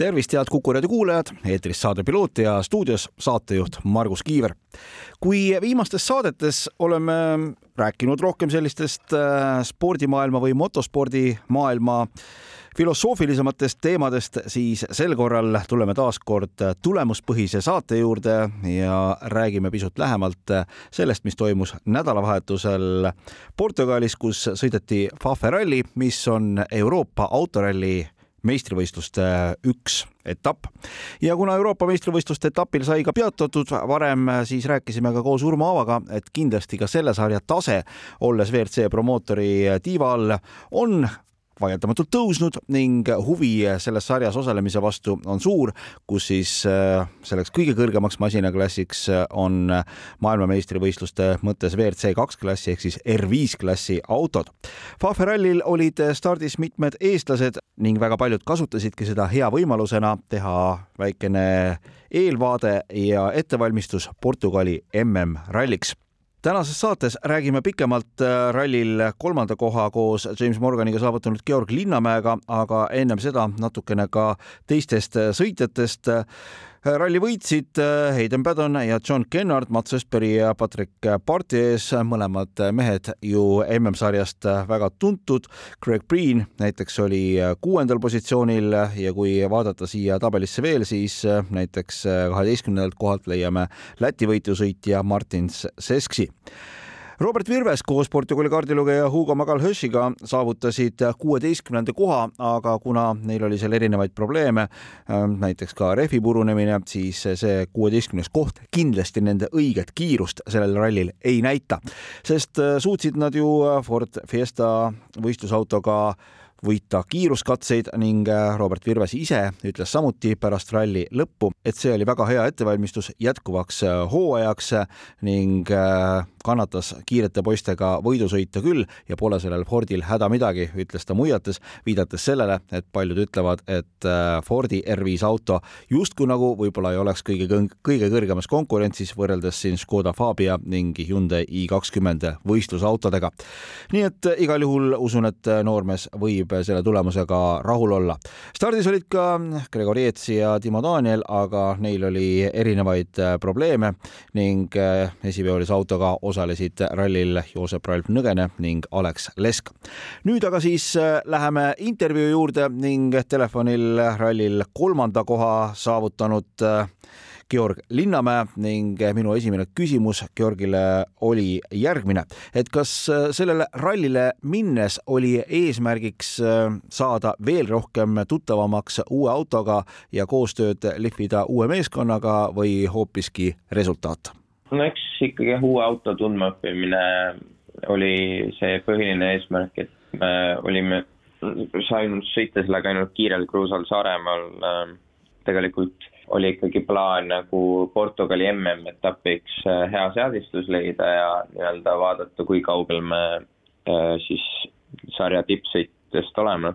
tervist, head Kuku raadio kuulajad, eetris saade Piloot ja stuudios saatejuht Margus Kiiver. kui viimastes saadetes oleme rääkinud rohkem sellistest äh, spordimaailma või motospordimaailma filosoofilisematest teemadest, siis sel korral tuleme taas kord tulemuspõhise saate juurde ja räägime pisut lähemalt sellest, mis toimus nädalavahetusel Portugalis, kus sõideti Fafe ralli, mis on Euroopa autoralli meistrivõistluste üks etapp. ja kuna Euroopa meistrivõistluste etapil sai ka peatatud varem, siis rääkisime ka koos Urmo Aavaga, et kindlasti ka selle sarja tase, olles WRC promootori tiiva all, on vaieldamatult tõusnud ning huvi selles sarjas osalemise vastu on suur, kus siis äh, selleks kõige kõrgemaks masinaklassiks äh, on maailmameistrivõistluste mõttes WRC kaks klassi ehk siis R5 klassi autod. Fafe rallil olid stardis mitmed eestlased ning väga paljud kasutasidki seda hea võimalusena teha väikene eelvaade ja ettevalmistus Portugali MM-ralliks tänases saates räägime pikemalt äh, rallil kolmanda koha koos James Morganiga saavutanud Georg Linnamäega, aga ennem seda natukene ka teistest äh, sõitjatest. Ralli võitsid äh, Hayden Paddon ja John Kennard, Mats Ösperi ja Patrick Parties, mõlemad mehed ju MM-sarjast väga tuntud. Craig Breen näiteks oli kuuendal positsioonil ja kui vaadata siia tabelisse veel, siis näiteks kaheteistkümnendalt kohalt leiame Läti võitlusõitja Martin Sesksi Robert Virves koos Portugali kaardilugeja Hugo Magalhãšiga saavutasid kuueteistkümnenda koha, aga kuna neil oli seal erinevaid probleeme, ähm, näiteks ka rehvi purunemine, siis see kuueteistkümnes koht kindlasti nende õiget kiirust sellel rallil ei näita, sest äh, suutsid nad ju Ford Fiesta võistlusautoga võita kiiruskatseid ning äh, Robert Virves ise ütles samuti pärast ralli lõppu, et see oli väga hea ettevalmistus jätkuvaks äh, hooajaks ning äh, kannatas kiirete poistega võidusõita küll ja pole sellel Fordil häda midagi, ütles ta muiates, viidates sellele, et paljud ütlevad, et Fordi R5 auto justkui nagu võib-olla ei oleks kõige, kõige kõrgemas konkurentsis võrreldes siin Škoda Fabia ning Hyundai i20 võistlusautodega. nii et igal juhul usun, et noormees võib võib selle tulemusega rahul olla. stardis olid ka Gregor Jeetsi ja Timo Daniel, aga neil oli erinevaid äh, probleeme ning äh, esiveolis autoga osalesid rallil Joosep Ralf Nõgene ning Alex Lesk. nüüd aga siis äh, läheme intervjuu juurde ning telefonil rallil kolmanda koha saavutanud Georg Linnamäe ning minu esimene küsimus Georgile oli järgmine, et kas äh, sellele rallile minnes oli eesmärgiks äh, saada veel rohkem tuttavamaks uue autoga ja koostööd lihvida uue meeskonnaga või hoopiski resultaat? No eks ikkagi uue auto tundmaõppimine oli see põhiline eesmärk, et me olime, sain sõita sellega ainult kiirel kruusal Saaremaal äh, tegelikult oli ikkagi plaan nagu Portugali MM-etapiks äh, hea seadistus leida ja nii-öelda vaadata, kui kaugel me äh, siis sarja tippsõitjatest oleme.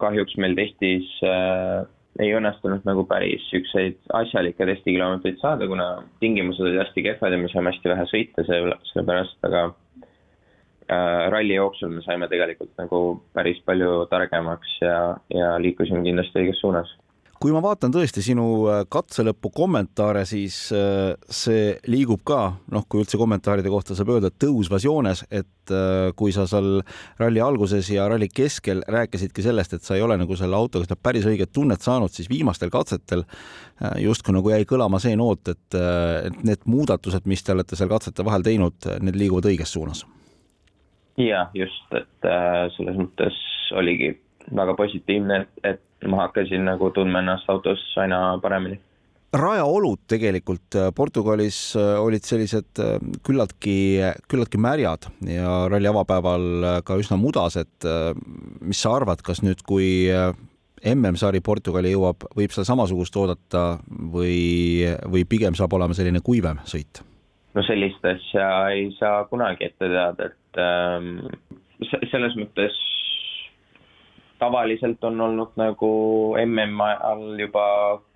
kahjuks meil testis äh, ei õnnestunud nagu päris niisuguseid asjalikke testikilomeetreid saada, kuna tingimused olid hästi kehvad ja me saime hästi vähe sõita selle, sellepärast, aga äh, ralli jooksul me saime tegelikult nagu päris palju targemaks ja, ja liikusime kindlasti õiges suunas kui ma vaatan tõesti sinu äh, katselõpu kommentaare, siis äh, see liigub ka, noh, kui üldse kommentaaride kohta saab öelda, tõusvas joones, et äh, kui sa seal ralli alguses ja ralli keskel rääkisidki sellest, et sa ei ole nagu selle autoga seda päris õiget tunnet saanud, siis viimastel katsetel justkui nagu jäi kõlama see noot, et, need muudatused, mis te olete seal katsete vahel teinud, need liiguvad õiges suunas. jah, just, et selles mõttes oligi väga positiivne, et, et ma hakkasin nagu tundma ennast autos aina paremini rajaolud tegelikult äh, Portugalis äh, olid sellised äh, küllaltki, küllaltki märjad ja ralli avapäeval ka üsna mudased. mis sa arvad, kas nüüd, kui MM-sari Portugali jõuab, võib seal samasugust oodata või, või pigem saab olema selline kuivem sõit? no sellist asja ei saa kunagi ette teada, et ähm, selles mõttes tavaliselt on olnud nagu MM all juba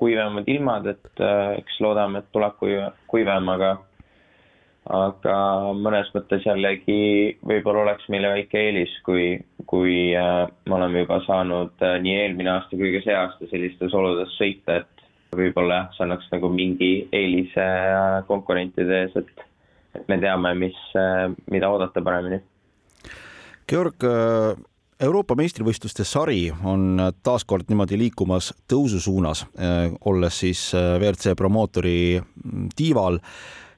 kuivemad ilmad, et äh, eks loodame, et tuleb kuiv, kuivem, aga aga mõnes mõttes jällegi võib-olla oleks meile väike eelis, kui, kui äh, me oleme juba saanud äh, nii eelmine aasta kui ka see aasta sellistes oludes sõita, et võib-olla jah, see annaks nagu mingi eelise konkurentide ees, et, et me teame, mis, mida oodata paremini. Georg, Euroopa meistrivõistluste sari on taaskord niimoodi liikumas tõusu suunas, äh, olles siis WRC promootori mm, tiival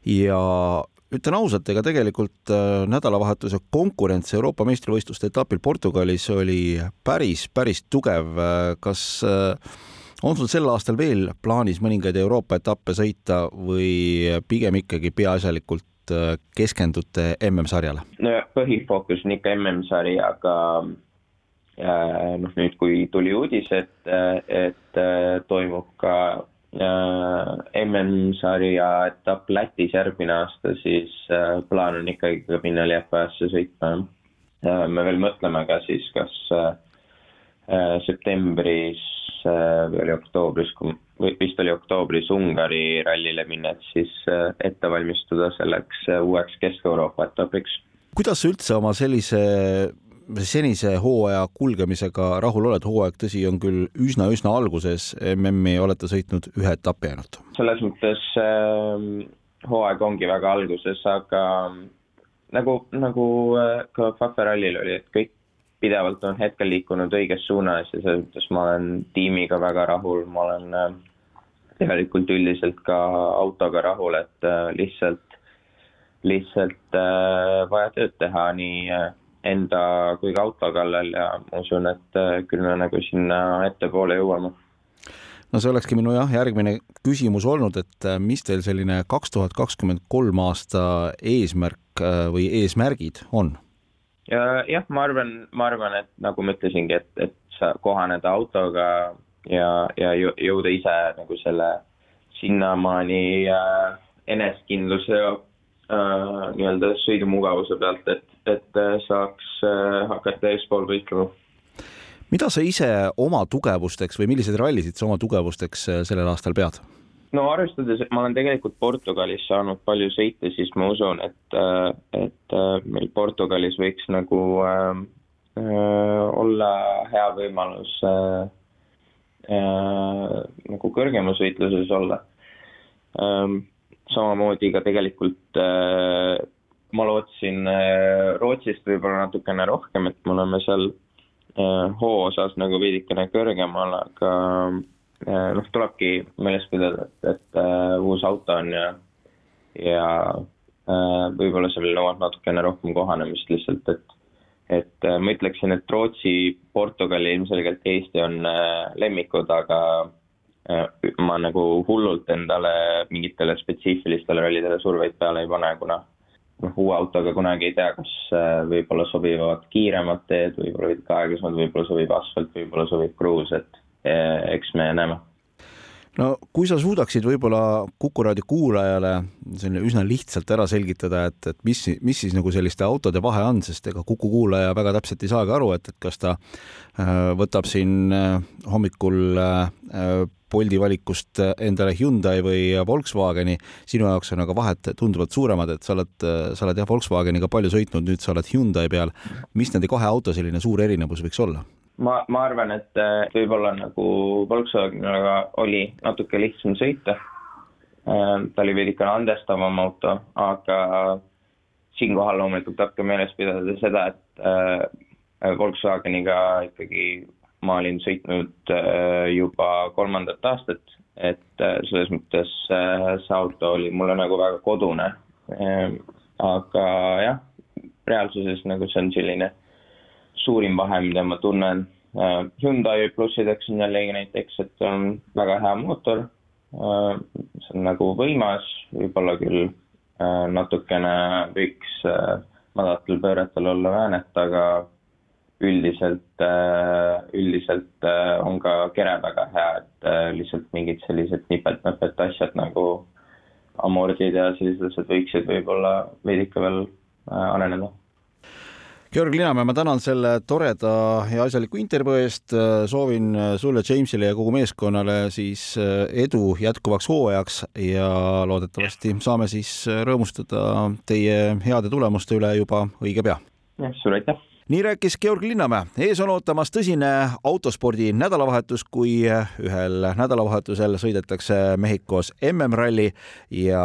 ja ütlen ausalt, ega tegelikult nädalavahetuse konkurents Euroopa meistrivõistluste etapil Portugalis oli päris, päris tugev. kas on sul sel aastal veel plaanis mõningaid Euroopa etappe sõita või pigem ikkagi peaasjalikult keskendute MM-sarjale? no põhifookus on ikka MM-sari, aga noh, nüüd kui tuli uudis, et, et toimub ka MM-sarja etapp Lätis järgmine aasta, siis plaan on ikkagi ka minna Liepajasse sõitma. me veel mõtleme ka siis, kas septembris või oli oktoobris, või vist oli oktoobris Ungari rallile minna, et siis ette valmistuda selleks uueks Kesk-Euroopa etapiks. kuidas sa üldse oma sellise senise hooaja kulgemisega rahul oled, hooaeg tõsi, on küll üsna-üsna alguses, MM-i olete sõitnud ühe etapi ainult? selles mõttes äh, hooaeg ongi väga alguses, aga nagu, nagu äh, ka Fafe rallil oli, et kõik pidevalt on hetkel liikunud õiges suunas ja selles mõttes ma olen tiimiga väga rahul, ma olen äh, tegelikult üldiselt ka autoga rahul, et äh, lihtsalt, lihtsalt äh, vaja tööd teha nii enda kui ka auto kallal ja ma usun, et äh, küll me nagu sinna ettepoole jõuame. no see olekski minu jah, järgmine küsimus olnud, et äh, mis teil selline kaks tuhat kakskümmend kolm aasta eesmärk äh, või eesmärgid on? jah, ma arvan, ma arvan, et nagu ma ütlesingi, et, et sa kohaneda autoga ja, ja jõuda ise nagu selle sinnamaani äh, enesekindluse ja äh, nii-öelda sõidumugavuse pealt, et, et äh, saaks äh, hakata eespool võitlema. mida sa ise oma tugevusteks või milliseid rallisid sa oma tugevusteks äh, sellel aastal pead? no arvestades, et ma olen tegelikult Portugalis saanud palju sõita, siis ma usun, et, et meil Portugalis võiks nagu äh, olla hea võimalus äh, äh, nagu kõrgemas võitluses olla ähm, samamoodi ka tegelikult äh, ma lootsin äh, Rootsist võib-olla natukene rohkem, et me oleme seal äh, hoo osas nagu veidikene kõrgemal, aga äh, noh, tulebki meeles pidada, et, et uus auto on ja, ja võib-olla seal nõuab natukene rohkem kohanemist lihtsalt, et et ma ütleksin, et Rootsi, Portugali, ilmselgelt Eesti on lemmikud, aga ma nagu hullult endale mingitele spetsiifilistele rallidele surveid peale ei pane, kuna noh, uue autoga kunagi ei tea, kas äh, võib-olla sobivad kiiremad teed, võib-olla veidi aeglasemad, võib-olla sobib asfalt, võib-olla sobib kruus, et äh, eks me näeme. No kui sa suudaksid võib-olla Kuku raadio kuulajale selline üsna lihtsalt ära selgitada, et, et mis, mis siis nagu selliste autode vahe on, sest ega Kuku kuulaja väga täpselt ei saagi aru, et, et kas ta äh, võtab siin hommikul Bolti valikust endale Hyundai või Volkswageni, sinu jaoks on aga vahed tunduvalt suuremad, et sa oled, sa oled jah, Volkswageniga palju sõitnud, nüüd sa oled Hyundai peal. mis nende kahe auto selline suur erinevus võiks olla? ma, ma arvan, et võib-olla nagu Volkswageniga oli natuke lihtsam sõita. ta oli veidikene andestavam auto, aga siinkohal loomulikult tuleb ka meeles pidada seda, et Volkswageniga ikkagi ma olin sõitnud juba kolmandat aastat, et selles mõttes see auto oli mulle nagu väga kodune. aga jah, reaalsuses nagu see on selline suurim vahe, mida ma tunnen. Hyundai plussideks on jällegi näiteks, et on väga hea mootor see on nagu võimas, võib-olla küll natukene võiks madalatel pööretel olla väänet, aga üldiselt uh,, üldiselt uh, on ka kere väga hea, et uh, lihtsalt mingid sellised nipet-näpet asjad nagu amordid ja sellised asjad võiksid võib-olla veidike veel areneda Georg Linamäe, ma tänan selle toreda ja asjaliku intervjuu eest. soovin sulle, Jamesile ja kogu meeskonnale siis edu jätkuvaks hooajaks ja loodetavasti saame siis rõõmustada teie heade tulemuste üle juba õige pea. jah, sulle aitäh nii rääkis Georg Linnamäe, ees on ootamas tõsine autospordi nädalavahetus, kui ühel nädalavahetusel sõidetakse Mehhikos MM-ralli ja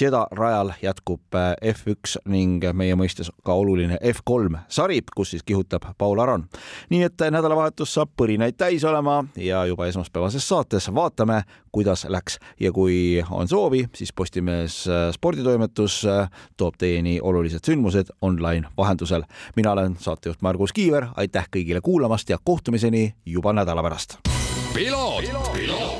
Jeddah rajal jätkub äh, F1 ning meie mõistes ka oluline F3 sari, kus siis kihutab Paul Aron. nii et nädalavahetus saab põrinaid täis olema ja juba esmaspäevases saates vaatame, kuidas läks ja kui on soovi, siis Postimees äh, sporditoimetus äh, toob teieni olulised sündmused online vahendusel. mina olen saatejuht Margus Kiiver, aitäh kõigile kuulamast ja kohtumiseni juba nädala pärast. ralli